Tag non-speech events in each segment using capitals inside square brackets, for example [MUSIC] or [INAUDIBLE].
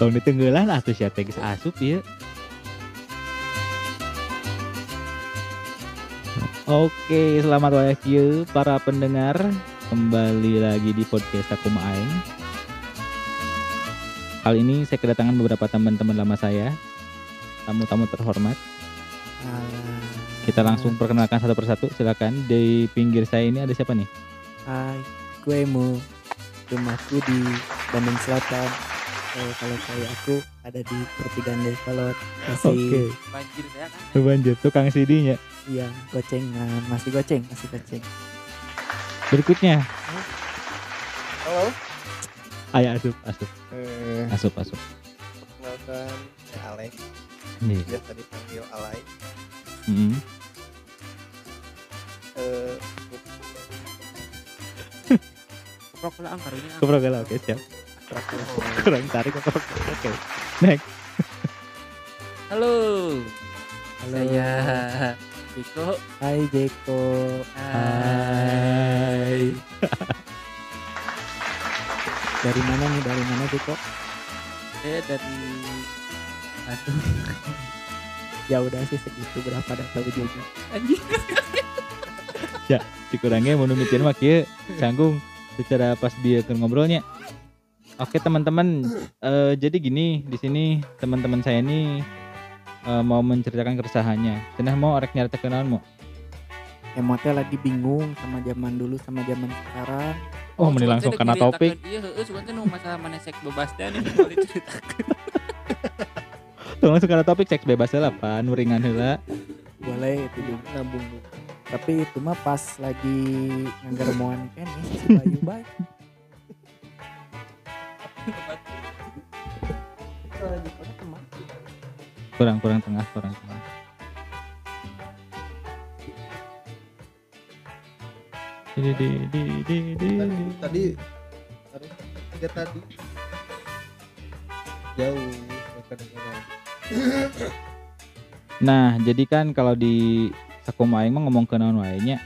Tong ditenggelan atuh sia teh geus asup ieu. Oke, selamat wae kieu para pendengar. Kembali lagi di podcast Takuma Aing. Kali ini saya kedatangan beberapa teman-teman lama saya. Tamu-tamu terhormat. Kita langsung perkenalkan satu persatu. Silakan. Di pinggir saya ini ada siapa nih? Hai, gue Mo. Rumahku di Bandung Selatan. Eh, kalau saya aku ada di pertigaan Develop. Masih banjir saya kan Banjir tukang CD-nya. iya gocengan, masih goceng, masih goceng. Berikutnya, halo ayo asup, asup, eh asup, asup. perkenalkan saya Alex Nih. biasa dipanggil Alay Mm. eh Keprok lah karunya. Keprogel, oke siap. Kurang tarik keprogel. Oke. Next. Halo. Halo. Saya Diko. Hai Jeko. Hai. [LAUGHS] Dari mana nih? Dari mana Jeko? Saya dari Aduh, [LAUGHS] Ya udah sih segitu berapa dah tahu juga. anjing. [LAUGHS] Dikurangnya mau mikir mah kieu canggung secara pas dia ke ngobrolnya. Oke teman-teman, eh, jadi gini di sini teman-teman saya ini eh, mau menceritakan keresahannya. Cenah mau arek nyarita kenaon mau? Emotnya lagi bingung sama zaman dulu sama zaman sekarang. Oh, mending langsung kena topik. Iya, heeh, sebenarnya nu masalah mana sek bebas teh nih mau diceritakan. [LAUGHS] Tuh langsung karena topik seks bebas lah pan, ringan heula. Boleh itu juga nabung. Tapi itu mah pas lagi [LAUGHS] nganggermoan kan ya si Bayu baik. Kurang kurang tengah, kurang tengah. Di di di di di. tadi tadi tadi tiga tadi jauh Nah, jadi kan kalau di Sakuma Aing mah ngomong ke naon wae nya.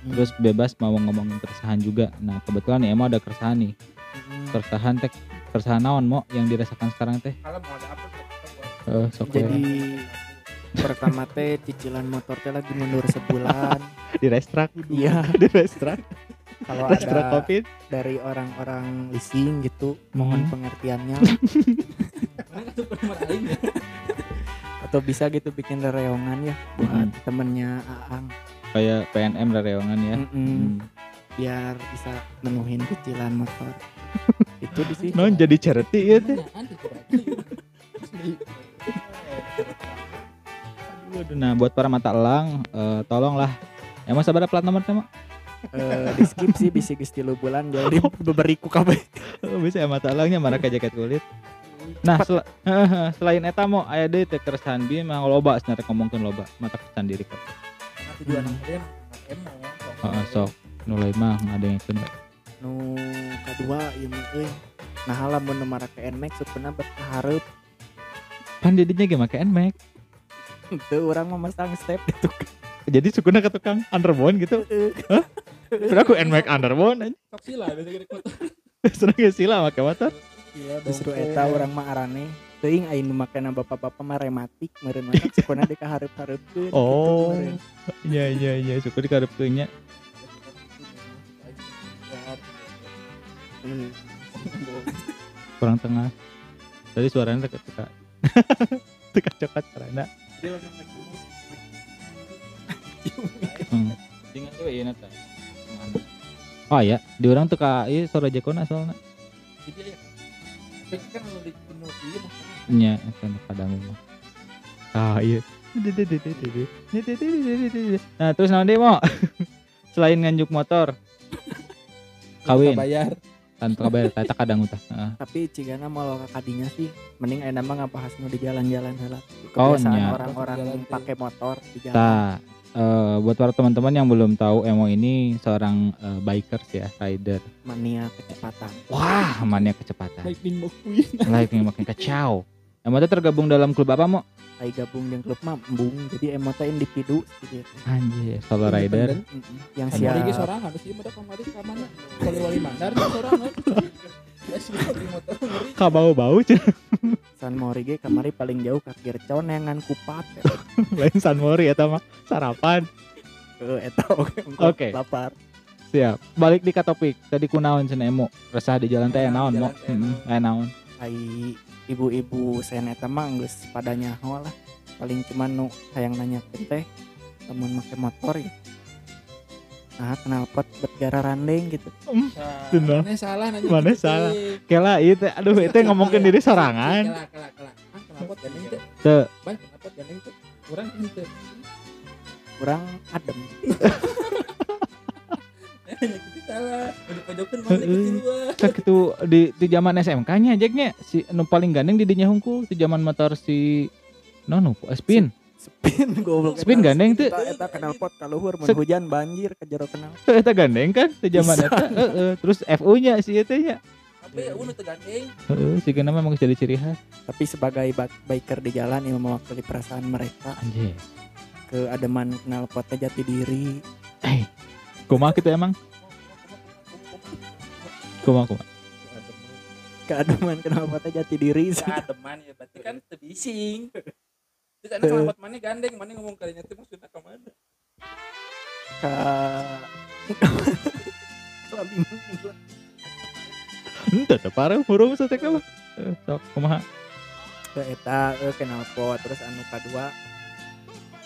Terus bebas mau ngomongin keresahan juga. Nah, kebetulan nih emang ada keresahan nih. Mm, Keresahan teh keresahan naon mau yang dirasakan sekarang teh? kalau mau ada apa tuh Eh, sok Jadi pertama teh cicilan motor teh lagi mundur sebulan. [LAUGHS] di restrak. Iya. [LAUGHS] di restrak. Kalau ada Covid. dari orang-orang leasing gitu, mohon Hmm. pengertiannya [LAUGHS] atau bisa gitu bikin rereongan ya buat Hmm. temennya Aang Kayak PNM rereongan ya. Mm-mm. Hmm. biar bisa menuhin cicilan motor. [LAUGHS] itu di sini. Non jadi charity ya teh. Nah, buat para mata elang, eh, tolonglah. Emang sabar plat nomor teh, Mak? Eh, di skip sih bisa geus tilu bulan jadi [LAUGHS] beberiku kabeh. Bisa ya mata elangnya marah ke jaket kulit. Nah, sel- [LAUGHS] selain eta mau aya deui teh keresahan bieu mah loba sebenarnya ngomongkeun loba mata kesan diri kok. karena tujuan emo Heeh, sok nu lain mah ngadengkeun. Nu kedua ieu mah euy. Nah, lamun nu mara ke NMAX supena berharap Pan didinya ge make NMAX. [LAUGHS] teu urang mah masang step itu. Jadi sukuna ke tukang underbone gitu. [LAUGHS] Hah? Udah aku NMAX underbone aja. Sok sila biasa gede. Seneng ge sila make motor. Iya Justru eta urang mah arane teuing aya nu makena bapak-bapak mah rematik meureun mah [LAUGHS] supena dikahareup-hareupeun Oh. gitu, meureun. Iya iya iya syukur dikarepkeun nya. Hmm. [LAUGHS] Kurang tengah. Tadi suaranya [LAUGHS] teka teka. teka coklat karena. Hmm. Ingat tuh iya nata. Oh ya, di orang tuh kak, iya suara jekona soalnya. Jadi ya. Kan penuh iya mah Nya, kan kadang mah. Ah iya. Nah terus nanti mau [LAUGHS] selain nganjuk motor, kawin, bayar. Tanpa kabar, tata kadang utah. Heeh. tapi cigana mau lo kadinya sih. Mending aya nama ngabahas nu di jalan-jalan heula. Oh, kebiasaan orang-orang pakai motor di jalan Eh, buat para teman-teman yang belum tahu Emo ini seorang eh, bikers ya, rider. mania kecepatan Wah, mania kecepatan. lightning McQueen. Like yang makin kacau. Emo teh tergabung dalam klub apa mau? Ai gabung jeung klub mah embung jadi emota individu gitu Anjir, solo rider. Yang Siapa siap lagi seorang harus iya udah kemarin ke mana? Kalau wali mandar tuh seorang. eh. kabau-bau cenah. San Mori ge kamari paling jauh ka Kirconengan kupat [LAUGHS] lain San Mori eta mah sarapan. ke eta oke Oke. lapar Siap. Balik di ka topik. Tadi kunaon cenah emo. Resah di jalan teh naon mo? Heeh, aya naon. ai ibu-ibu sen eta mah geus pada nyaho lah paling cuman nu hayang nanya teh lamun make motor ya nah knalpot bet gara randeng gitu Bener. Mana salah nanya Mana gitu, salah. teh. Kela ieu teh aduh itu ngomongkeun diri sorangan. Kela kela kela. Ah kenapa gandeng teh? Teu. Bah kenapa gandeng teh? Kurang gitu. kurang adem salah. Gitu itu di di zaman SMK nya jeknya si nu paling gandeng di dinya hungkul di zaman motor si non no, spin. Spin [LAUGHS] goblok Spin gandeng teu. eta eta knalpot kaluhur mun hujan banjir ke jero kenal [LAUGHS] Eta gandeng kan di zaman eta. Heeh, terus FU nya si eta nya. Apa ya udah tegandeng. Heeh, si kenapa memang jadi ciri khas. tapi sebagai biker di jalan yang mewakili perasaan mereka Anjir. ke ademan knalpotnya jati diri Eh. Kumaha gitu emang? Kumaha kumaha. ke ademan knalpotnya jati diri teman ya berarti kan tebising. Terus anak selamat mana gandeng, mana ngomong kalinya tuh maksudnya ke mana? ke Kalau bingung gua. Henteu teh parah burung satek mah. Eh, Sok kumaha? ke eta eh, knalpot terus anu kadua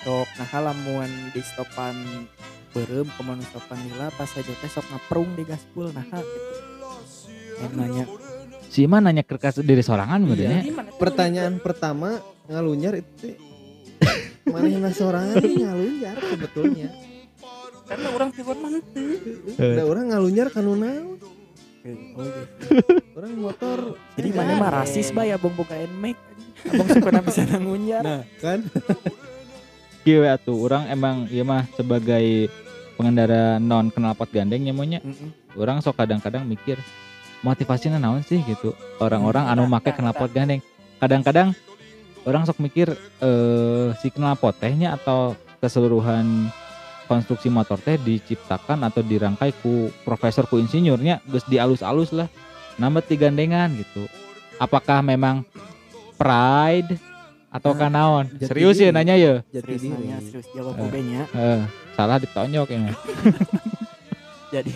sok nah lamun di stopan berem ke mana stopan lila pas aja teh sok ngaprung di gaspul nah gitu yang nanya Si Iman nanya ke kas diri sorangan Iya. mana? Pertanyaan pertama ngalunyar itu. Mana sorangan nih ngalunyar sebetulnya. karena orang tidur mana tuh? Eh. Ada orang ngalunyar kanu naon? eh, oh gitu. Orang motor. Jadi edan. mana mah rasis bah ya abang bukain mic abang suka bisa nangunjar Nah, kan? Kieu atuh. Orang emang ieu mah sebagai pengendara non knalpot gandeng nyamunya orang sok kadang-kadang mikir motivasinya naon sih gitu. Orang-orang anu make knalpot gandeng. Kadang-kadang orang sok mikir eh si knalpot tehnya atau keseluruhan konstruksi motor teh diciptakan atau dirangkai ku profesor ku insinyurnya geus dialus-alus lah nambah ti gandengan gitu. Apakah memang pride atau Nah, kanaon serius ya nanya ya? Serius diri. nanya serius jawab nya eh, salah ditonjok ya. [LAUGHS] Jadi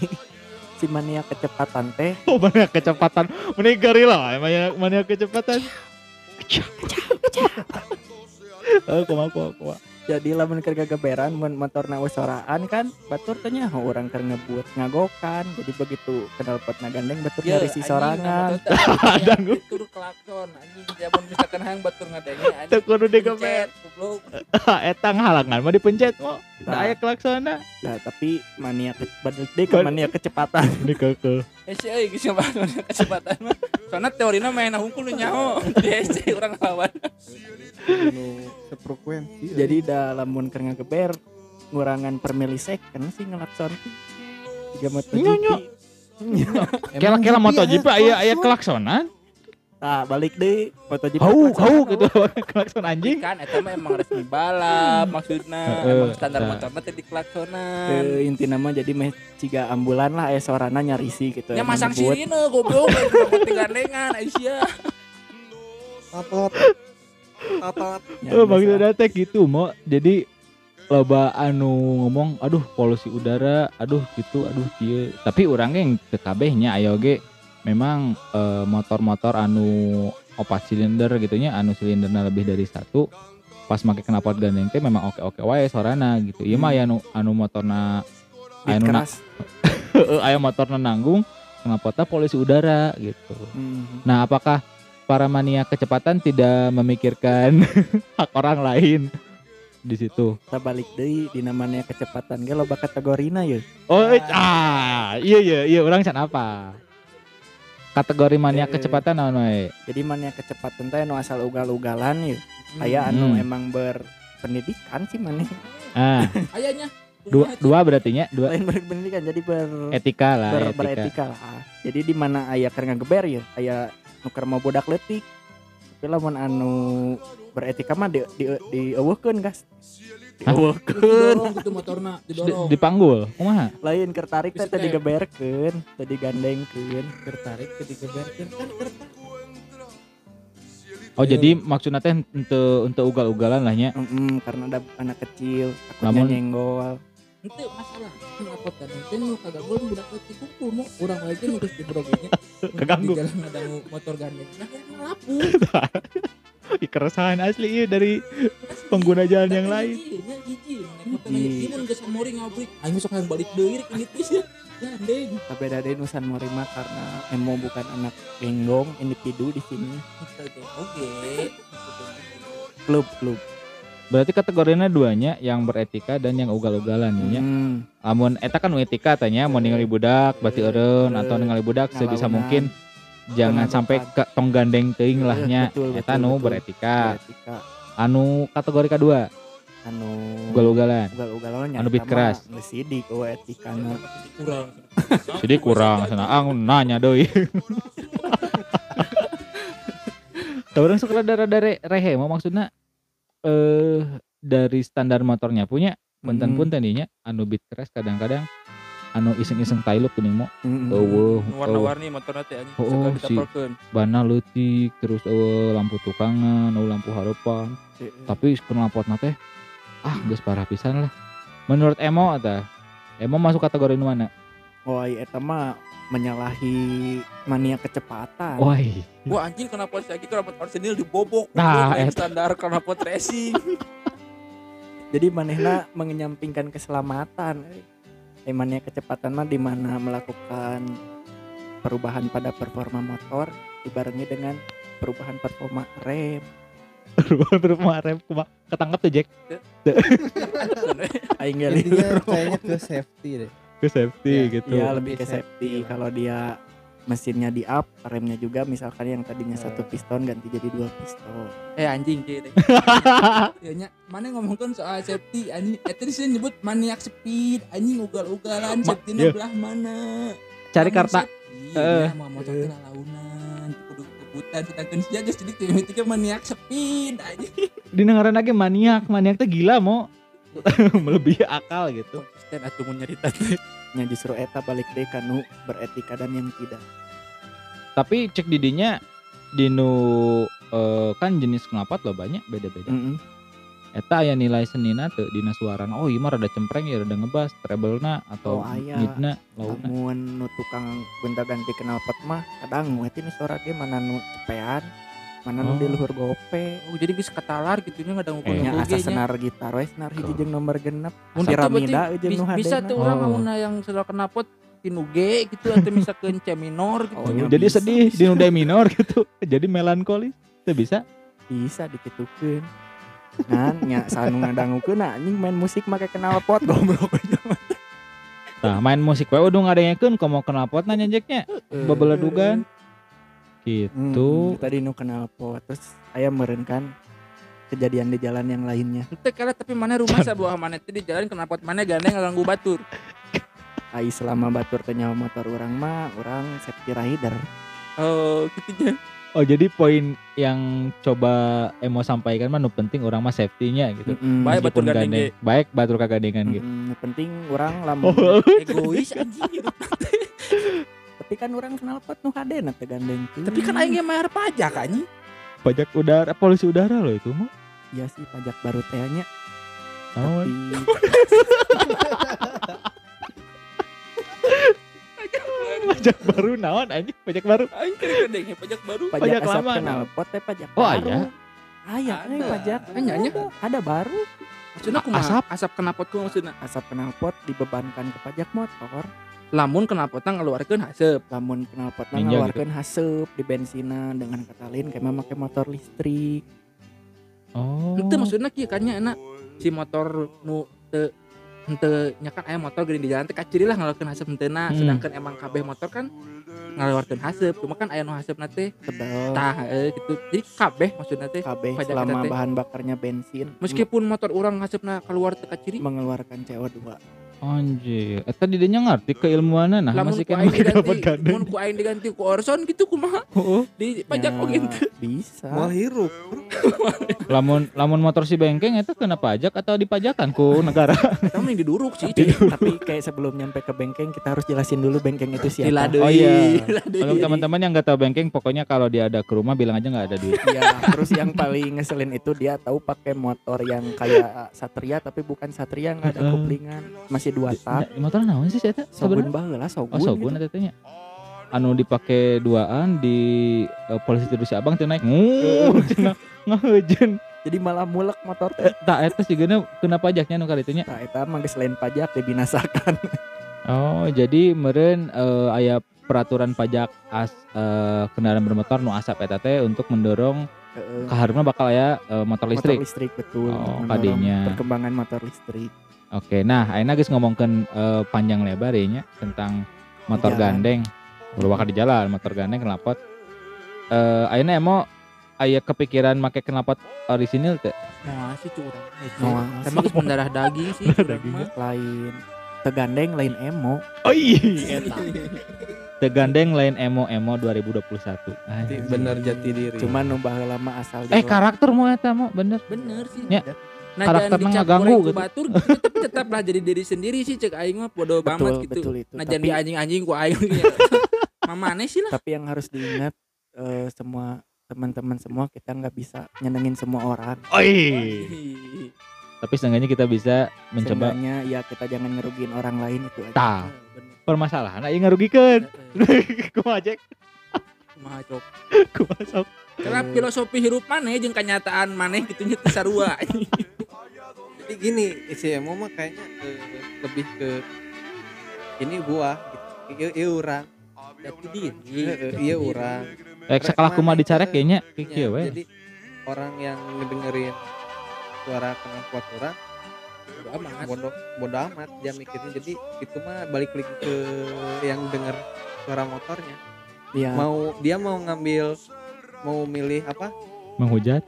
si mania kecepatan teh Oh mana kecepatan. Mending gorila Mana, mana kecepatan Oh kumaha kumaha kumaha jadi lamun keur gageberan mun motor na soraan kan batur teh nya orang keur ngebut ngagokan jadi begitu kenal pot gandeng batur Ya, nyari si anjing, sorangan Ada, gua. Tur klakson anjing zaman misalkan hang batur ngadengnya anjing. Teu kudu goblok. [LAUGHS] Eta halangan mah dipencet mo Da Nah. aya klaksona nah tapi mania ke, deh ke mania kecepatan [LAUGHS] Dikeukeul Eh sih euy geus nyoba kecepatan mah. Soalnya teorina main hungkul nyaho. Di SC urang lawan. Anu sefrekuensi. jadi dalam mun keur ngageber ngurangan per milisecond sih ngelakson tiga motor nya. Kela kela MotoGP aya aya klaksonan nah balik deh MotoGP Hau klakson. hau gitu [LAUGHS] klakson anjing Kan eta mah emang resmi balap maksudna. Heeh, Emang standar nah. motorna teh di klaksonan. Eh, inti nama jadi meh ciga ambulan lah eh sorana nyarisi gitu emang masang ngebut. sirine goblok penting gandengan Aisyah. Tatot. Tatot. Ya, Oh maksudnya teh gitu mo Jadi loba anu ngomong aduh polusi udara aduh gitu aduh kieu tapi orangnya yang ke kabehnya ayo ge memang eh, motor-motor anu opat silinder gitunya anu silindernya lebih dari satu pas make knalpot gandeng teh memang oke-oke wae sorana gitu ieu mah aya anu anu motorna Beat aya nu na- keras [LAUGHS] aya motorna nanggung knalpotna polusi udara gitu Hmm. Nah, apakah para mania kecepatan tidak memikirkan [LAUGHS] hak orang lain di situ? kita balik deh di namanya kecepatan ge loba kategorina ya Oh, eh, ah, iya iya iya orang can apa? Kategori mania Eh. kecepatan naon we? jadi mania kecepatan teh nu asal ugal-ugalan ya aya anu Hmm. emang berpendidikan sih mana Ah, [LAUGHS] Ayahnya. dua dua berarti nya, dua lain berpendidikan jadi ber, etika lah, ber etika. beretika lah jadi di mana aya keur ngageber ya aya nuker mau budak letik tapi lamun anu beretika mah di di di eueuhkeun gas Didorong gitu motorna, Di, didorong. dipanggul, kumaha? lain keur tarik teh Bisa teh kayak- digeberkeun teh digandengkeun tertarik ke digeberkeun kan kertas Oh jadi maksudnya teh untuk untuk ugal-ugalan lah nya. Mm-mm, karena ada anak kecil takutnya Namun- nyenggol Ente masalah kenapa kan ente nu kagak gol budak leutik kumpul mau urang wae ge nu geus dibrogenya. Keganggu. Di jalan ada motor gandeng. Nah, ngelapu. [LAUGHS] Ih, keresahan asli iya dari pengguna jalan yang lain. Iya, lagi imun geus ngabrik. Aing sok hayang balik deui rek ini teh. [LAUGHS] Gandeng. tapi ada Nusan Morima karena emo bukan anak genggong individu di sini Oke. klub klub Berarti kategorinya duanya yang beretika dan yang ugal-ugalan ya. Hmm, Amun eta kan nu etika tanya mau ningali budak berarti eureun atau ningali budak sebisa Ngalaunan. mungkin jangan sampai ke tong gandeng teuing lah Eh, nya. betul, Eta betul, nu betul. beretika. etika Anu kategori kedua anu ugal-ugalan. ugal-ugalan Anu beat keras. [LAUGHS] sidik oh etika na Kurang. Jadi kurang senang nanya doi. [LAUGHS] Tahu orang suka rada-rada re- rehe mau maksudnya eh dari standar motornya punya punten Hmm. punten nya anu beat keras kadang-kadang anu iseng-iseng tailuk kuning mau eueuh. Warna-warni motorna teh anjing. Oh, Suka si- bana leutik terus eueuh lampu tukangan eueuh lampu harapan eh. tapi knalpotna teh ah geus parah pisan lah menurut Emo eta Emo masuk kategori nu mana? Wah, eta mah menyalahi mania kecepatan. Woi, Wah anjing kenapa saya gitu rapat Arsenal dibobok. Nah, standar kenapa racing. [LAUGHS] Jadi manehna mengenyampingkan keselamatan. Eh, mania kecepatan mah di mana melakukan perubahan pada performa motor dibarengi dengan perubahan performa rem. Kuma ketangkap tuh Jack Aing gali. intinya kayaknya ke safety deh ke safety Ya, gitu. Iya, lebih ke safety. Kalau dia mesinnya di up, remnya juga misalkan yang tadinya satu Eh. piston ganti jadi dua piston. eh anjing gitu. Ya nya, mana ngomongkan soal safety anjing. Eta di sini nyebut maniak speed anjing ugal-ugalan Ma- safety iya. belah mana. Cari karta. safety, Eh. ya, mau motor teh kebutan sedangkan si jaga sedikit tiga maniak speed anjing. Di negara lagi maniak, maniak tuh gila mau [LAUGHS] melebihi akal gitu. Konsisten atuh mun nyarita teh. Nya justru eta balik deh kanu beretika dan yang tidak. Tapi cek didinya dinu eh, kan jenis knalpot lo banyak beda-beda. Mm-mm. Eta aya nilai senina tuh dina suarana. Oh iya mah rada cempreng ya rada ngebas, treble-na atau Oh, aya. mid-na, low-na. Lamun nu tukang gonta ganti knalpot mah kadang ngerti nih suara dia mana nu cepean, mana Oh. nu di luhur gope. Oh jadi geus katalar gitu nya ngadang ukur Eh. Nya asa senar gitar we senar hiji jeung nomor genep. Mun Si gitu berarti Ramida jeung bis- nu hadena. bisa tuh orang Oh. amunna yang sudah kenapot tinu G gitu atau misalkan C minor gitu. Oh, nya jadi bisa, sedih bisa. di nuda minor gitu. [LAUGHS] Jadi melankolis. Itu bisa. bisa dikitukeun. Nah, nya sanu ngadangukeun anjing main musik make knalpot [LAUGHS] goblok. Nah, main musik we udah ngadengekeun komo knalpot nanya Jacknya. Babeladugan. Gitu. Hmm, tadi nu knalpot terus aya meureun kan kejadian di jalan yang lainnya. Ente kala tapi mana rumah sebuah mana teh di jalan kenapa mana gandeng ngaganggu batur. [LAUGHS] Ai selama batur teh nyawa motor orang mah orang safety rider. Oh, gitu nya. Oh jadi poin yang coba emo sampaikan mah nu penting orang mah safety-nya gitu. Mm-mm. Baik, batur gandeng gandeng. Baik batur kagandengan gitu. Penting orang lamun Oh, Egois anjing hidup. [LAUGHS] tapi kan orang knalpot nu hadena teh gandeng tuh. Tapi kan aing ge bayar pajak anjing. pajak udara, polusi udara loh itu mah. iya sih pajak baru teh nya. Naon? Tapi [LAUGHS] Pajak baru naon anjing, pajak baru. Aing kira gandengnya pajak baru. pajak, Pajak asap lama, knalpot teh pajak Oh, baru. aya? Aya aya Ada. pajak. Anya, anya. Ada, baru. Maksudnya kumaha? Asap? Asap kenapot ku maksudnya. Asap knalpot dibebankan ke pajak motor. Lamun kenapotna ngeluarkeun haseup. Lamun knalpotna Ninja ngeluarkeun haseup di bensina dengan kata lain kayak make motor listrik. Oh. Itu maksudnya kieu kan nya enak si motor nu teu henteu nya kan aya motor geuning di jalan teh kaciri lah ngeluarkeun haseup henteuna Hmm. sedangkan emang kabeh motor kan ngeluarkeun haseup cuma kan aya nu haseupna teh Tebal. tah eh, gitu. Jadi kabeh maksudnya teh KB pajak selama bahan bakarnya bensin. Meskipun motor orang haseupna keluar teu kaciri mengeluarkan CO2 Anjir, eta di dinya ngerti keilmuanna nah lamun masih ku kan aing make dapat diganti gandeng. mun ku aing diganti ku Orson gitu kumaha Heeh. di pajak Ya, oge gitu bisa Mal hirup. bro. [LAUGHS] Lamun lamun motor si bengkeng itu kena pajak atau dipajakan ku negara? [LAUGHS] kita mending diduruk sih tapi, tapi kayak sebelum nyampe ke bengkeng kita harus jelasin dulu bengkeng itu siapa Diladei, Oh iya. Untuk teman-teman yang nggak tahu bengkeng, pokoknya kalau dia ada ke rumah bilang aja nggak ada duit. Iya, terus yang paling ngeselin itu dia tahu pakai motor yang kayak Satria tapi bukan Satria nggak ada Heeh. kuplingan, masih dua tak. Motor naon sih eta? Sogun sebenarnya? baheula Sogun. Oh, Sogun gitu. eta teh nya. Anu dipake duaan di eh, polisi tidur si Abang teh naik. Nguuh, cenah ngahejeun. Jadi malah mulek motor teh. Eh, Tak eta sih geuna kena pajaknya nu kali teh nya. Nah, eta mah geus lain pajak dibinasakan. [LAUGHS] Oh, jadi meureun eh, aya peraturan pajak as eh, kendaraan bermotor nu asap eta teh untuk mendorong Heeh. kaharupna bakal aya eh, motor listrik. Motor listrik betul. Oh, kadinya. Perkembangan motor listrik. Oke, nah ayeuna geus ngomongkeun eh, panjang lebar ya nya tentang motor Jalan. gandeng. Udah bakal di jalan motor gandeng knalpot. Eh ayeuna emo aya kepikiran make knalpot orisinil teh? Moal sih curang. Moal Sama geus mendarah daging sih curang mah. Lain tegandeng lain emo. Oh iya, eta. Teu gandeng lain emo-emo 2021. Jati- Anjing. Bener jati diri. Cuman nu baheula mah asal Eh karakter mau eta mau bener. Bener sih. Ya, Nah, jangan ngeganggu goreng ku gitu. batur tapi tetaplah jadi diri sendiri sih cek aing mah bodo betul banget gitu. betul itu. Nah, jangan Tapi di anjing-anjing ku aing [LAUGHS] ya. Mamane sih lah. tapi yang harus diingat eh, semua teman-teman semua kita nggak bisa nyenengin semua orang. Oi. Tapi seenggaknya kita bisa mencoba Seenggaknya ya kita jangan ngerugiin orang lain itu aja. Bener. Permasalahan aya ngarugikeun. [LAUGHS] Kumaha cek? Kumaha cok. [LAUGHS] Kumaha sok? Karena filosofi hirup maneh jeung kenyataan maneh gitu nya teu sarua. [LAUGHS] Jadi gini, si Emo mah kayaknya eh, lebih ke ini gua gitu. Iya, orang. Diri. Heeh, Iya orang. Eh sekolah kumaha dicarek kayaknya kieu we. jadi orang yang ngedengerin suara knalpot orang Bodo amat. bodoh bodoh amat dia mikirnya jadi itu mah balik lagi ke yang denger suara motornya Iya. mau dia mau ngambil mau milih apa Menghujat.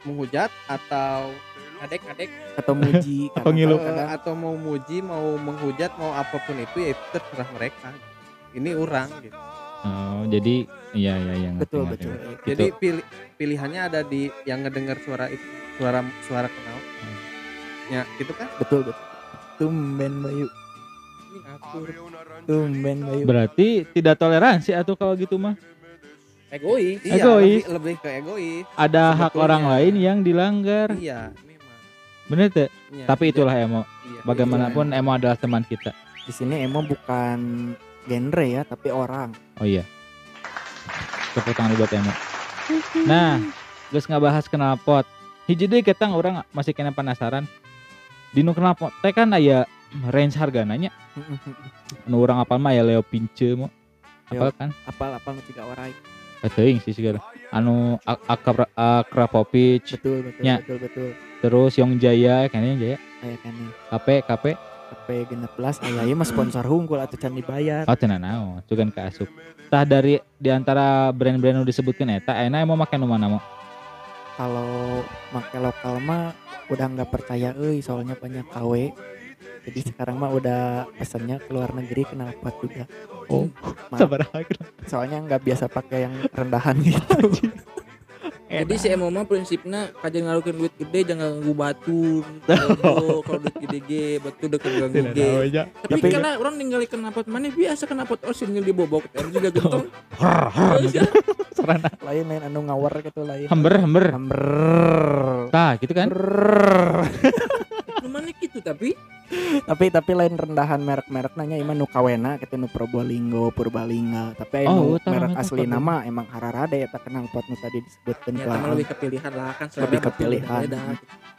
menghujat atau Adek-adek atau muji [LAUGHS] Apa ngilu? atau mau muji mau menghujat mau apa pun itu ya itu terserah mereka ini orang gitu Oh, jadi iya iya ngerti, betul ngerti, betul ngerti. jadi Itu- pilih pilihannya ada di yang ngedenger suara itu suara suara kenal Ya gitu kan betul betul. Tumben Bayu, ini ngatur. tumben Bayu. berarti tidak toleransi atau kalau gitu mah Egois. iya Egois. lebih, lebih ke egois ada hak Sebetulnya. orang lain yang dilanggar. iya memang Bener tuh. Iya, Tapi iya, itulah emo. iya. Bagaimanapun emo adalah teman kita. Di sini emo bukan genre ya, tapi orang. Oh iya. Tepuk tangan buat emo. Nah, geus ngabahas knalpot. Hiji deui ketang orang masih kena penasaran. Dinu knalpot teh kan aya range hargana nya. [LAUGHS] Nu urang apal mah aya Leo Pince mo. Apal kan? apal apal nu tiga orang. Eh, teuing sih segala. Anu Ak- Akra Akrapovic, Betul betul Nya. betul betul. terus Yong Jaya, kayaknya Jaya. Kayak kan nih. KP KP. Plus aya ieu mah sponsor hunggul atau can dibayar. Oh, cenah naon, cugan ke asup. Tah dari di antara brand-brand nu disebutkeun eta, ayeuna mau make nu mana mo? Kalau make lokal mah udah nggak percaya euy soalnya banyak KW. Jadi sekarang mah udah pesannya ke luar negeri kenal pot juga. Oh, sabaraha Soalnya nggak biasa pakai yang rendahan gitu. [LAUGHS] Jadi si Emo mah prinsipnya kajian ngalukin duit gede jangan ganggu batu. [LAUGHS] Kalau kalau duit gede ge batu deket ganggu ge. Tapi Tapi- kalau orang ninggalin kenapot mana biasa kenapot orsinil di bobok em juga gentong. [LAUGHS] Sarana. [LAUGHS] lain lain anu ngawar gitu lain. Hember hember. Hamber. Tah, gitu kan? Mana gitu tapi tapi tapi lain rendahan merek-merek nanya emang nu kawena gitu nu Probolinggo Purbalingga tapi Oh, nu utama merek asli nama emang hararade eta kenal pot nu tadi disebutkeun ya Aang. lebih kepilihan lah kan selera Lebih betul kepilihan. beda.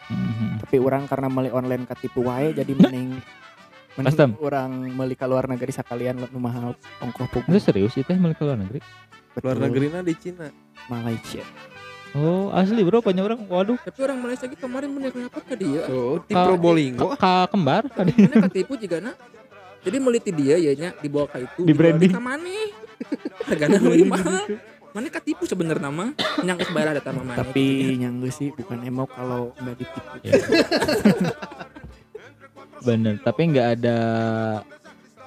Mhm. tapi orang karena beli online katipu wae jadi mending mending Custom. orang beli ke luar negeri sekalian nu mahal ongkoh Itu pupuk serius itu teh ke luar negeri? luar negerinya di Cina Malaysia Oh, asli bro, banyak orang. Waduh, Tapi orang Malaysia lagi kemarin bener kenapa ke dia. tuh di Ka- Probolinggo ka kembar tadi. Mana ketipu juga na. Jadi meliti dia ya nya dibawa ke itu. Di branding. Ke mana? Harganya lebih mahal. Mana ketipu sebenarnya nama nyangka bayar data mama. tapi nyanggu sih bukan emo kalau nggak ditipu Ya. bener tapi nggak ada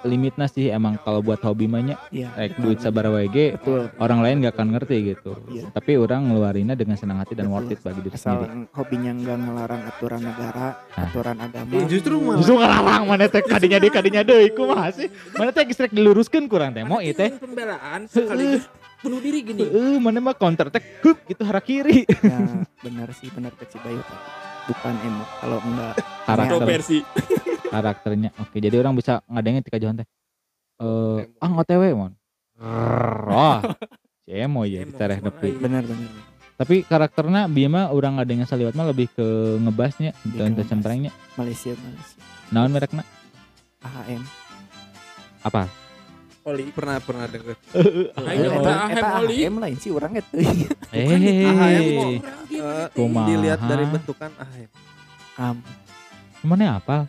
limitnya sih emang kalau buat hobi banyak Iya. kayak duit sabar WG Betul. orang lain nggak akan ngerti gitu Iya. tapi orang ngeluarinnya dengan senang hati dan Betul. worth it bagi diri Asal sendiri hobinya nggak ngelarang aturan negara, Nah. aturan agama. Eh, justru malah justru ngelarang mana teh kadinya deh kadinya deh kumaha sih mana teh geus rek diluruskan kurang teh mau Ada ieu teh ingin pembelaan sekaligus bunuh diri gini. Heeh, mana mah counter teh hup gitu hara kiri Ya [LAUGHS] benar sih benar kecil Bayu. Bukan emo kalau enggak karakter Kontroversi. Karakternya oke jadi orang bisa ngadengin tika johan teh eh ah ngotw mon wah si emo ya cereh semua nepi lain. benar benar. tapi karakternya Bima orang ngadengin saliwat mah lebih ke ngebasnya ngebas. cemprengnya Malaysia Malaysia. naon merekna AHM. apa Oli. pernah pernah denger [LAUGHS] AHM Oli. AHM lain sih orang itu. eh AHM Eh, gimana? Kumaha? dilihat dari bentukan ah ya, Am. mana apa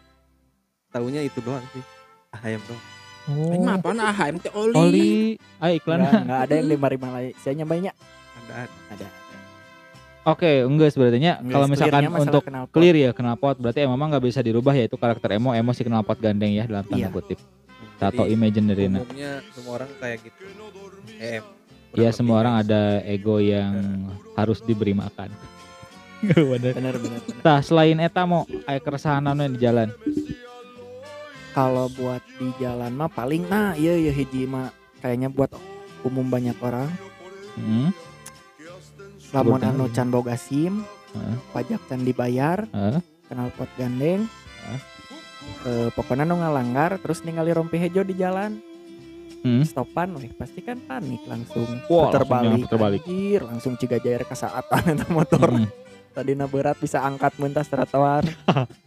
tahunya itu doang sih. AHM doang. Oh Ini apaan? AHM teh Oli. Oli. Ayo iklan. Enggak, enggak ada yang lima lima Malaysia nya banyak. ada ada. Ada. oke enggak sebenarnya. Kalau misalkan untuk knalpot. clear ya knalpot berarti emang nggak bisa dirubah yaitu karakter emo. Emo si knalpot gandeng ya dalam tanda Iya. kutip. Atau Jadi, imaginary umumnya semua orang kayak gitu. EM ya semua orang ada ego yang harus diberi makan. [LAUGHS] Bener Benar benar. benar. Nah selain eta mau aya keresahan anu di jalan Kalau buat di jalan mah paling nah iya iya hiji mah kayaknya buat umum banyak orang. hmm? Lamun anu can boga SIM, Heeh. pajak can dibayar, Heeh. kenal pot gandeng. Hah? Eh, pokoknya nu ngalanggar terus ningali rompi hejo di jalan Hmm. stopan weh pasti kan panik langsung Wah, puter langsung balik jangan puter balik. Anjir, langsung cigajair ke saatan [LAUGHS] eta motor Mm-mm. tadina berat bisa angkat mentas trotoar [LAUGHS]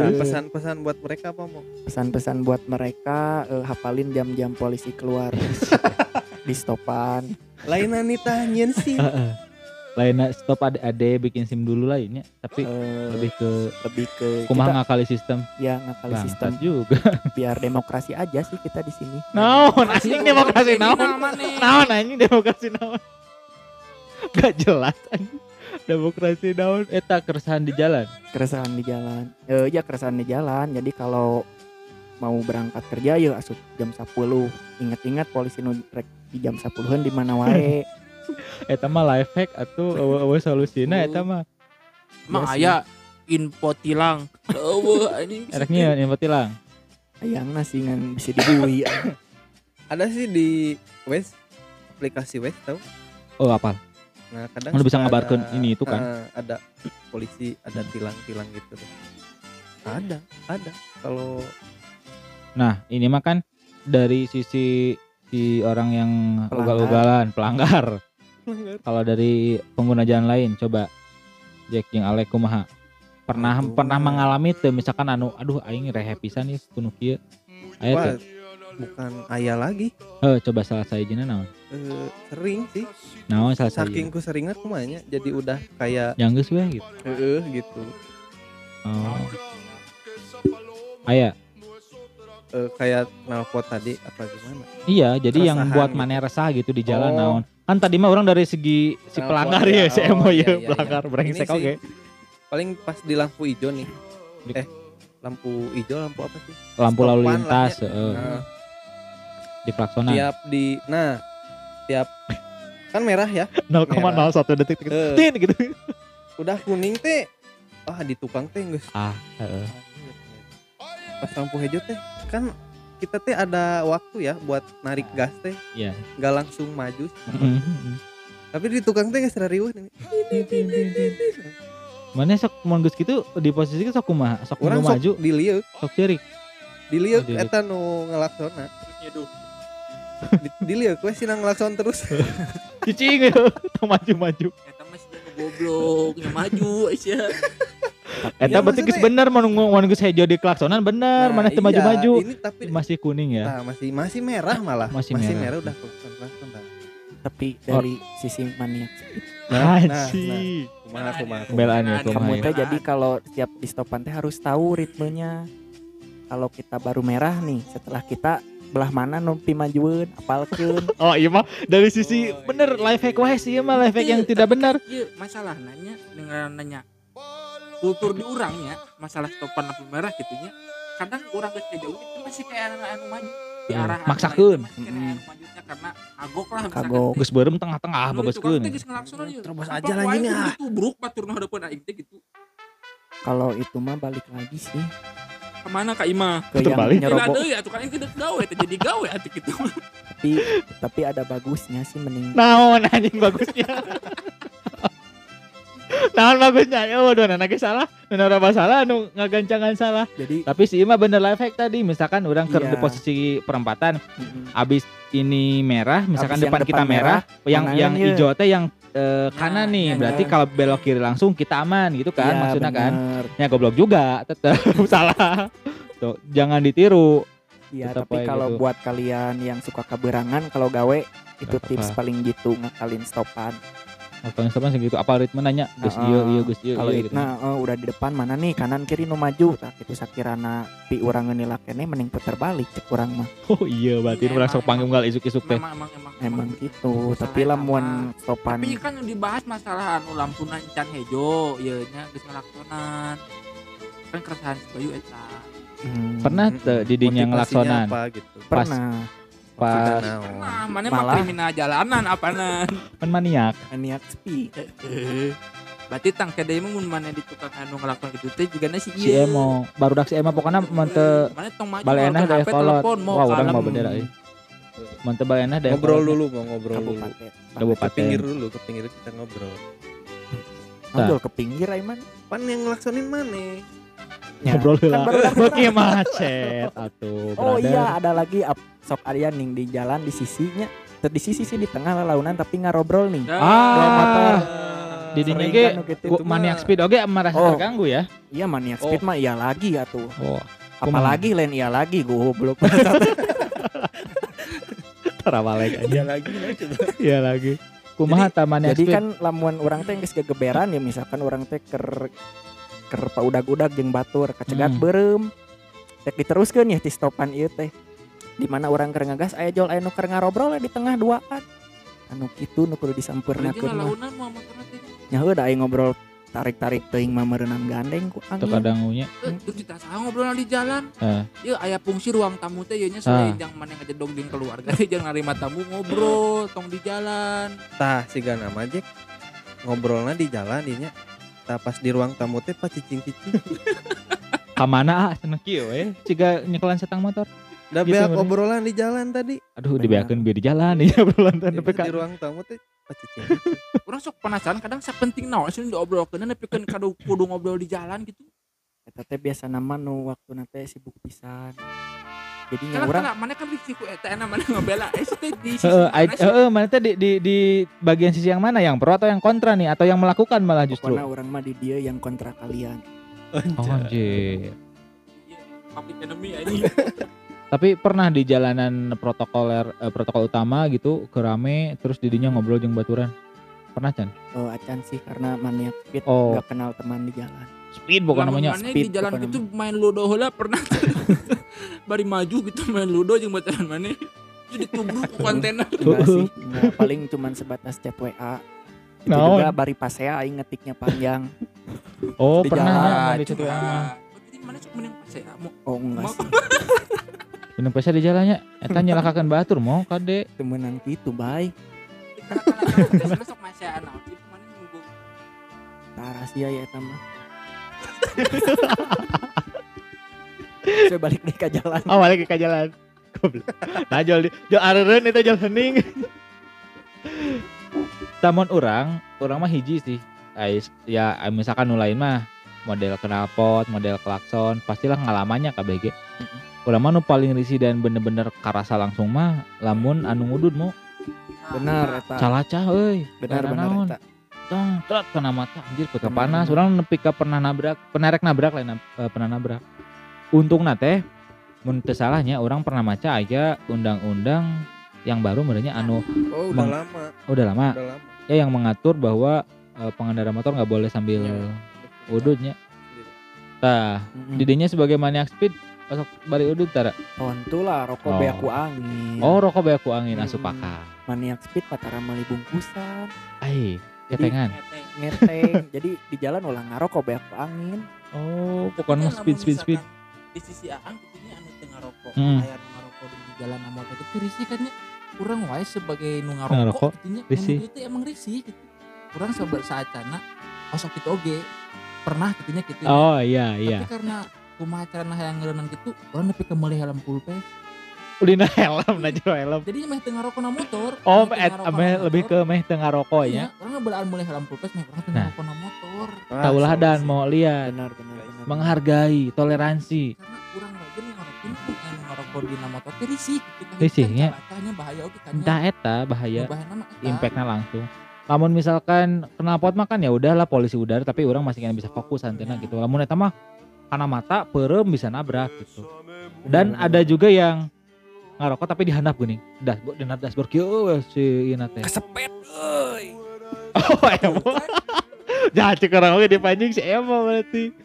nah Eh. pesan-pesan buat mereka apa mau pesan-pesan buat mereka eh, hafalin jam-jam polisi keluar. [LAUGHS] Di stopan. Lain nih tanyen sih. Lainnya stop ade ade bikin sim dulu lainnya tapi Eh, lebih ke lebih ke kumaha kita ngakali sistem. Ya ngakali sistem. bangsat juga. [LAUGHS] Biar demokrasi aja sih kita di sini. Naon anjing demokrasi naon? naon anjing demokrasi naon? [LAUGHS] Gak jelas anjing demokrasi naon? Eta keresahan di jalan. Keresahan di jalan. Eh ya keresahan di jalan. Jadi kalau mau berangkat kerja ya asup jam 10 ingat-ingat polisi nu rek di jam 10 di mana wae. [LAUGHS] Eta mah life hack atau awe solusina eta mah. Mah Iya aya info tilang. Eueuh anjing. ereknya info tilang. Ayangna sih ngan bisa dibui. [LAUGHS] Ada sih di West aplikasi West tahu oh apa nah kadang Lu bisa ada- ini itu kan? ah, ada polisi ada tilang-tilang gitu ada ada kalau Nah, ini mah kan dari sisi si orang yang Pelanggar. ugal-ugalan, pelanggar. Kalau dari pengguna jalan lain, coba Jack yang Alek kumaha? Pernah Aduh. pernah mengalami tuh misalkan anu aduh aing rehe pisan nih kuno kieu. Aya wah, tuh. bukan ayah lagi Eh, coba salah saya jina naon? Eh, sering sih Naon salah saya? saking ku seringat kumanya jadi udah kayak Yang geus we gitu. eh gitu Oh. Aya. Eh, kayak knalpot tadi apa gimana Iya, jadi yang Keresahan buat gitu. mana resah gitu di jalan Oh. naon. Kan tadi mah orang dari segi si pelanggar ya, ya, si oh, emo iya, ya, iya, pelanggar iya. brengsek oke. paling pas di lampu hijau nih eh lampu hijau lampu apa sih Lampu lalu Stopan lintas heeh, Nah, di klaksonan. tiap di nah tiap kan merah ya? 0,01 detik detik. Eh. Tin gitu. udah kuning teh ah di tukang teh geus Ah, heeh. pas lampu hijau teh kan kita teh ada waktu ya buat narik gas teh Iya. nggak langsung maju tapi di tukang teh riweuh nih Mana sok mun geus kitu di posisi sok kumaha? Sok orang sok maju, diliuk sok ceurik. diliuk Oh, eta nu ngelaksona. Di- diliuk we sinang ngelakson terus [LAUGHS] Cicing gitu. maju-maju. Eta mah sih goblok, maju aja. [LAUGHS] Eta Iya, berarti geus bener mun mun geus hejo di klaksonan bener, mana teu iya, maju-maju. ini tapi Masih kuning ya. nah, masih masih merah malah Masih merah. merah udah klakson klakson tapi dari sisi maniak Nah, Anjing. kumaha kumaha Pembelaan ya Kamu kumaha. kamu ya. teh jadi kalau setiap di stopan teh harus tahu ritmenya kalau kita baru merah nih setelah kita belah mana numpi majuin apalkeun [LAUGHS] Oh iya mah dari sisi Oh, bener iya, life hack iya. wae sih mah life hack yang Iya, tidak tapi benar. Iya, masalah nanya dengan nanya kultur di orangnya masalah stopan lampu merah gitunya kadang orang geus jauh itu masih kayak anak anu maju di Hmm, arah anu maksakeun. kayak Hmm. anu majunya karena agok lah misalkan Kagok. geus beureum tengah-tengah Anu itu babaskeun kan geus ngelaksonan ieu. Terobos Apa aja lah ini, ah. ditubruk batur nu hadapan aing teh gitu Kalau itu mah balik lagi sih ke mana Kak Ima? Ke yang balik. Tidak nyerobok. ada ya tuh kan ini gawe jadi gawe atuh gitu. Tapi tapi ada bagusnya sih mending. Naon anjing bagusnya? Naon bagusnya? Ya waduh anak salah. Bener apa salah? Anu ngagancangan salah. Jadi tapi si Ima bener life hack tadi. Misalkan orang ke Iya. di posisi perempatan mm, abis ini merah misalkan Abis yang depan, kita depan merah, yang yang ya. hijau teh yang eh, kanan nih ya, berarti ya. kalau belok kiri langsung kita aman gitu kan iya, maksudnya kan bener. ya goblok juga [LAUGHS] tetap salah tuh jangan ditiru Iya, tapi kalau gitu. buat kalian yang suka keberangan kalau gawe itu Gak tips paling gitu ngakalin stopan. Kalau misalkan segitu apa ritme nanya? Gus Nah, iya iya Gus iya Kalau iya itu gitu. nah eh, udah di depan mana nih? Kanan kiri nu maju. Tak itu sakirana pi urang ngeunila kene mending puter balik cek urang mah. [LAUGHS] oh iya berarti Iya, orang sok emang, panggung gal isuk-isuk teh. emang emang emang Emang gitu, tapi lamun mah. stopan tapi kan yang dibahas masalah anu lampu can hejo ieu nya geus ngelaksonan. Kan keresahan si Bayu eta. Hmm, pernah teu di dinya Motivasinya ngelaksonan? apa gitu? Pas- pernah pas Maksudnya naon? nah mana mah kriminal jalanan apaanan kan maniak. Niat sepi. berarti tang kede mah mun mana di tukang anu ngelakukan gitu teh juga si si Emo baru dak si Emo pokoknya monte mana tong maju balenah ngelakukan deh kolot. mau wah orang mau bendera euy monte balenah deh ngobrol dulu mau ngobrol dulu. Kabupaten. ke pinggir dulu ke pinggir kita ngobrol. Ngobrol ke pinggir Aiman. pan yang ngelaksonin mana Ya. ngobrol Kan lah baru dak beki macet atuh Oh brother. iya ada lagi sok area ning di jalan di sisinya. Di sisi sih di tengah lalaunan tapi ngarobrol nih. Ah. motor. di dinya Sering ge kan gitu. gua maniak speed oge merasa Oh. terganggu ya Iya maniak speed mah iya lagi ya tuh. oh Apalagi lain iya lagi goblok. [LAUGHS] terawalek aja iya lagi lah iya lagi kumaha ta maniak Jadi kan lamun orang teh geus gegeberan ya misalkan orang teh ker ker paudag-udag jeung batur kacegat Hmm. beureum. Tek diteruskeun ya ti stopan ieu teh. Di mana orang keur ngagas aya jol aya nu keur ngarobrol di tengah duaan. Anu kitu nu kudu disampurnakeun mah. Nya heuh da aya ngobrol tarik-tarik teuing mah meureunang gandeng ku Teu angin. kadangunya Eh, terus kita saha ngobrol di jalan. Eh. Ieu aya fungsi ruang tamu teh ieu nya selain yang mana ngedog jeung keluarga teh jangan narima tamu ngobrol tong di jalan. tah si gana majek ngobrolnya di jalan dinya tah pas di ruang tamu teh pas cicing-cicing. [LAUGHS] Ka mana ah cenah kieu we ciga nyekelan setang motor. Udah Gitu, beak obrolan di jalan tadi. Aduh dibeakeun bieu di jalan ya obrolan teh di, tapi ka di ruang tamu teh pas cicing. [LAUGHS] Urang sok penasaran kadang sapenting naon sih diobrolkeun tapi kan kadu kudu ngobrol di jalan gitu. Eta teh biasa nama nu waktu teh sibuk pisan. Urang kalau mana kan di siku eta enak mana ngabela eh teh di [LAUGHS] sisi Heeh, mana sih? heeh, mana teh di, di di bagian sisi yang mana yang pro atau yang kontra nih atau yang melakukan malah justru pokoknya orang mah di dia yang kontra kalian. oh anjir Public enemy ini. [LAUGHS] tapi pernah di jalanan protokoler eh, protokol utama gitu kerame terus didinya ngobrol jeung baturan pernah Chan Oh acan sih karena maniak speed Oh. nggak kenal teman di jalan. Speed bukan namanya Mana speed di jalan gitu main ludo heula pernah. Bari maju gitu main ludo jeung baturan mana. Itu ditubruk ku kontainer. Enggak sih, enggak paling cuman sebatas chat WA. Itu Naon? juga bari pasea aing ngetiknya panjang. oh Di pernah jalan, ya di ah. Jadi mana sok mending pas ya mau Oh enggak mau sih, minum pesa di jalannya eta nyelakakeun batur mau kade temenan gitu baik. Biasanya sok masih anak. Mana nunggu. Tah rahasia ya eta mah. [LAUGHS] Saya balik deh ke jalan. oh balik ke jalan. Nah jol di jol areureun eta jol hening. Tamun orang orang mah hiji sih. Ais, ya misalkan nu lain mah model knalpot model klakson pastilah ngalamannya KBG Urang mah nu paling risih dan bener-bener karasa langsung mah lamun anu ngudud mau Benar eta. calacah euy. Benar benar eta. Tong tret kena mata anjir peta Hmm. panas orang nepi ka pernah nabrak pernah rek nabrak lain eh, pernah nabrak untung teh mun teu salahnya orang pernah maca aja undang-undang yang baru merenya anu oh udah lama oh, udah lama udah lama ya yang mengatur bahwa eh, pengendara motor nggak boleh sambil Ya. udutnya tah Mm-mm. didinya sebagai maniak speed pasok bari udut tara Tontu lah rokok Oh. beaku angin. oh rokok bae aku angin Hmm. asup akal Maniak speed patara meli bungkusan. ai ketengan ngeteng [LAUGHS] jadi di jalan ulah ngarokok banyak angin. Oh pokoknya Tapi speed speed speed. di sisi Aang gitunya anu teu ngarokok. Hmm. aya nu ngarokok di jalan na motor itu risih kan nya urang wae sebagai nu Ngarokok, gitunya risih. itu emang risih gitu. Urang sabar saacana osok kitu oge pernah gitunya gitu oh iya iya. Tapi karena kumaha carana hayang ngeureunang gitu urang nepi ka meuli helm pulpen Ulina helm na jero helm. Jadi meh teu ngarokok na motor. Oh Meh ngarokok na meh lebih ke meh tengah rokok Iya, ya urang ngebelaan mulai helm pulpen meh urang teu Nah. ngarokok na motor. Taulah dan mau lihat. Benar benar benar menghargai toleransi. Karena kurang lagi ngarokin kan anu ngarokok di motor teh risih gitu Risihnya. Kan bahaya oke kan entah eta bahaya. Impactnya langsung. Lamun misalkan knalpot mah kan ya udahlah polisi udara tapi orang masih kan bisa fokus antena gitu. Lamun eta mah karena mata perem bisa nabrak gitu. Dan ada juga yang ngarokok tapi dihandap gini. Dashboard di dashboard. Kieu si ieu teh kesepet euy. Oh emo. [LAUGHS] Jangan cek orang oge dipancing si emo berarti.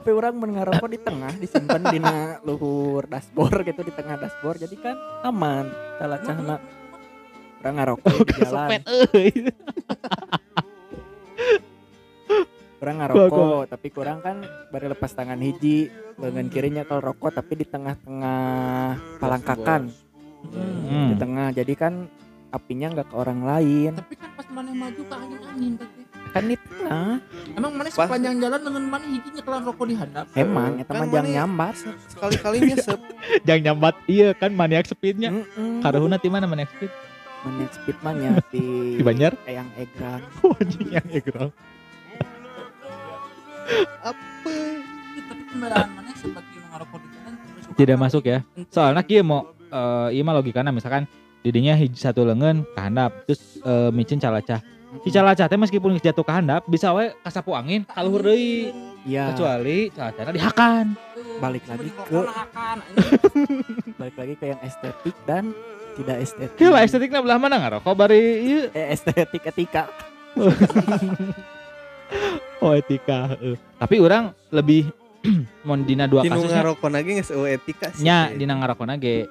Tapi orang mengarokok di tengah disimpan di luhur dashboard gitu di tengah dashboard. Jadi kan aman salah cahna. Orang ngarokok di [LAUGHS] jalan kurang ngarokok tapi kurang kan baru lepas tangan hiji bagian kirinya kalau rokok tapi di tengah-tengah palangkakan. Hmm. di tengah jadi kan apinya nggak ke orang lain. Tapi kan pas mana maju ke angin angin kan di tengah emang mana Pas- sepanjang jalan dengan mana hijinya kelan rokok di handap emang eta Kan mah [LAUGHS] jang mana- nyambar. Sekali-kali nyesep jangan nyambat iya kan maniak speednya. Heeh. karuhuna ti mana maniak speed? Manik speed mah nya di di Banjar? Eyang Egrang [LAUGHS] anjing yang egrang apa? Iya, tapi kendaraan mana sebagai ngarokok di Tidak masuk ya? Soalnya kia mau eh iya mah logikana misalkan didinya hiji satu lengan kehandap terus eh, micin calacah. Si calacah teh meskipun geus jatuh kehandap bisa we kasapu angin kaluhur deui. iya. Kecuali calacahna dihakan. Balik Coba lagi ke- [LAUGHS] balik lagi ke yang estetik dan tidak estetik. Kira lah estetiknya belah mana ngarokok bari ieu? Eh, estetik etika [LAUGHS] [LAUGHS] oh etika heeh. tapi orang lebih [CLEARS THROAT] mon dina dua Dinu kasusnya. ngarokok lagi nggak eueuh etika sih. Nya dina ngarokona ge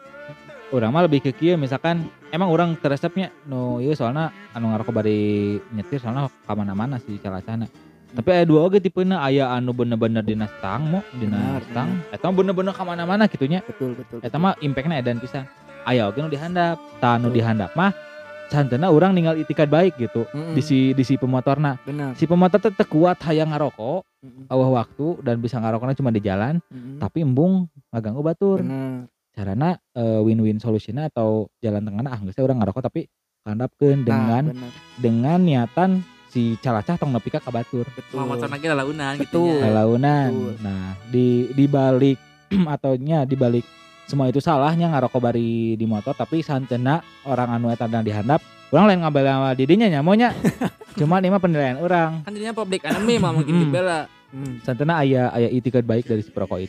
urang mah lebih ke kieu misalkan emang orang teresepnya nu ieu soalnya anu ngarokok bari nyetir soalnya ka mana-mana si calacana. Tapi aya dua oge tipena aya anu bener-bener dina stang mo dina Benar, stang. eta mah bener-bener ka mana-mana gitunya betul betul eta mah impactnya edan pisan. Aya oge nu dihandap tah nu Betul. dihandap mah santena urang ninggal itikat baik gitu Mm-mm. di si di si pemotorna benar. si pemotor teh teu kuat hayang ngarokok Mm-mm. awah waktu dan bisa ngarokoknya cuma di jalan Mm-mm. tapi embung ngaganggu batur benar. Carana eh, win-win solusinya atau jalan tengahnya ah geus teh urang ngarokok tapi kandapkeun dengan nah, dengan niatan si calacah tong nepi ka batur betul. Mau motor lagi lalaunan gitu ya. lalaunan. Nah di di balik [CLEARS THROAT] atau nya di balik semua itu salahnya ngarokok bari di motor tapi santena orang anu eta dan dihandap orang lain ngambil sama didinya nyamonya [LAUGHS] cuma ini mah penilaian orang Kan jadinya public enemy mah mungkin dibela. Hmm. santena aya aya itikat baik dari si perokok